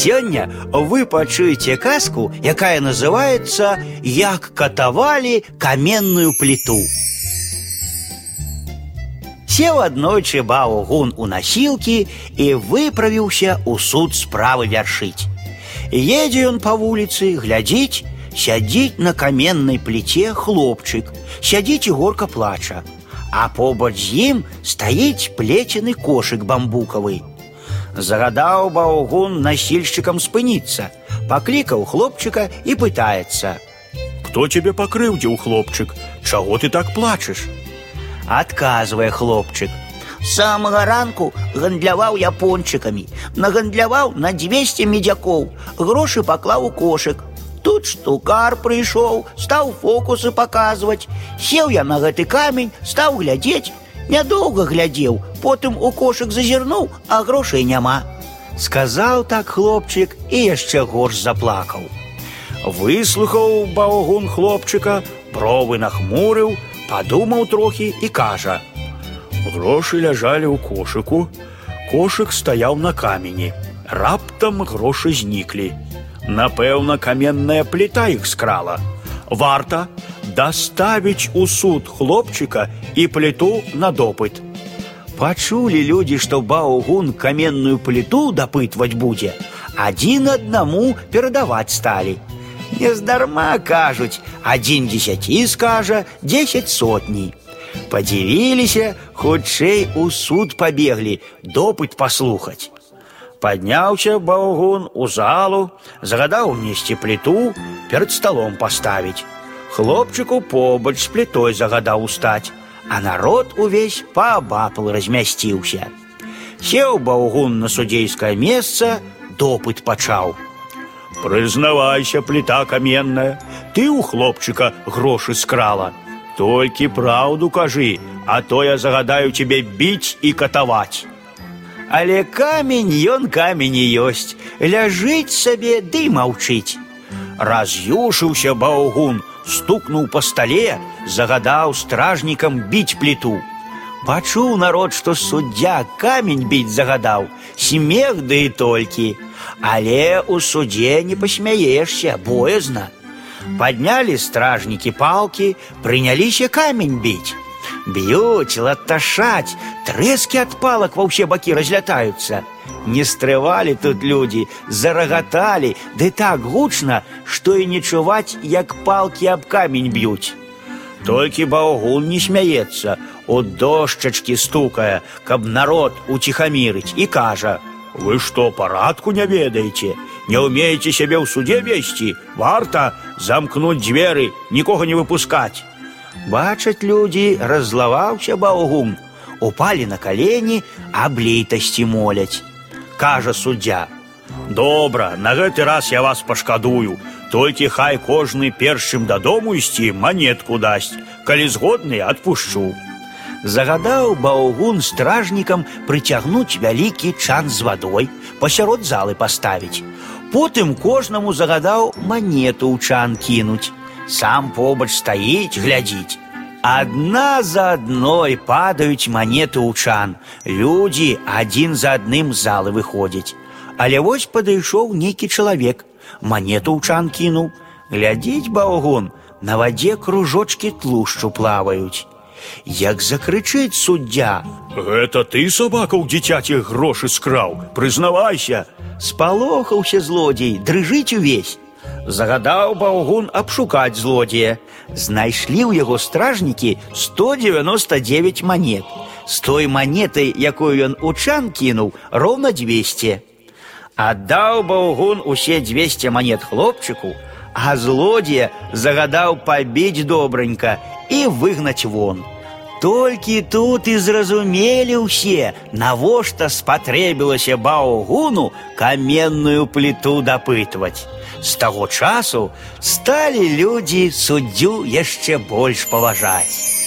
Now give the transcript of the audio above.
Сёння вы пачуеце казку, якая называется «Як катавалі каменную плиту». Сеў аднойчы баўгун у насілкі і выправіўся ў суд справы вяршыць. Едзе ён па вуліцы, глядзіць, сядзіць на каменнай пліце хлопчык, сядзіць і горка плача, а побач з ім стаіць плецены кошык бамбукавы. Загадаў баўгун насільшчыкам спыніцца, паклікаў хлопчыка і пытаецца: « Кто тебе пакрыўдзіў хлопчык, Чаго ты так плачаш? адказвае хлопчык. самага ранку гандляваў я пончыкамі, нагандляваў на 200 медзякоў, грошы паклаў у кошык. Тут штукар прыйшоў, стаў фокусы паказваць. Сеў я на гэты камень, стаў глядзець, нядоўга глядзеў, потым у кошык зазірнуў, а грошай няма. Сказаў так хлопчык і яшчэ горш заплакаў. Выслухаў баўгун хлопчыка, бровы нахмурыў, падумаў трохі і кажа: « Грошы ляжалі ў кошыку, кошык стаяў на камені. Раптам грошы зніклі. Напэўна, каменная пліта іх скрала. Варта даставіць у суд хлопчыка і пліту на допыт. Пачулі людзі, што баўгун каменную пліту дапытваць будзе, адзін аднаму перадаваць сталі. Нездарма кажуць, адзін дзесяці скажа, дзесяць сотні. Падзівіліся, хутчэй у суд пабеглі, допыт паслухаць. Падняўся баўгун у залу, загадаў несці пліту, перад сталом паставіць. Хлопчыку побач з плітой загадаў устаць, а народ увесь паабапал размясціўся. Сеў баўгун на судзейскае месца, допыт пачаў. Прызнавайся, плита каменная, ты у хлопчыка грошы скрала. Толькі праўду кажы, а то я загадаю тебе біць і катаваць. Але камень ён камень і ёсць, ляжыць сабе ды маўчыць. Раз'юшыўся баўгун, стукнуў па стале, загадаў стражнікам біць пліту. Пачуў народ, што суддзя камень біць загадаў, смех ды і толькі. Але у суде не посмяешься, боязно. Подняли стражники палки, принялись камень бить. Бьют, латашать, трески от палок во все боки разлетаются. Не стрывали тут люди, зароготали, да так гучно, что и не чувать, як палки об камень бьют. Только Баугун не смеется, у дошчачки стукая, каб народ утихомирить, и кажа – вы что, парадку не ведаеце? Не умеете себе ў суде весці? Варта замкнуть дзверы, нікога не выпускать. Бачаць людзі, раззлаваўся баўгум, упалі на калені, аб лейтасці моляць. Кажа суддзя: « Добра, на гэты раз я вас пашкадую, толькі хай кожны першым дадому ісці манетку дасць, калі згодны адпушчу загадаў баўгун стражнікам прыцягнуць вялікі чан з вадой пасярод залы паставіць. Потым кожнаму загадаў манету ў чан кінуць. Сам побач стаіць, глядзіць. Адна за адной падаюць манеты ў чан. Людзі адзін за адным з залы выходзяць. Але вось падышоў нейкі чалавек, манету ў чан кінуў. Глядзіць баўгун, на вадзе кружочки тлушчу плаваюць. Як закрычыць суддзя: Гэта ты сабака ў дзіцяці грошы скраў, прызнавайся, спалохаўся злодзей, дрыжыць увесь. Загадаў баўгун абшукаць злодзея. Знайшлі ў яго стражнікі 199 манет. З той манетай, якую ён у чан кінуў, роўна 200. Аддаў баўгун усе 200 монет хлопчыку, а злодзея загадаў пабіць добранька і выгнаць вон. Толькі тут і зразумелі ўсе, навошта спатрэбілася баўгуну каменную пліту дапытваць. З таго часу сталі людзі суддзю яшчэ больш паважаць.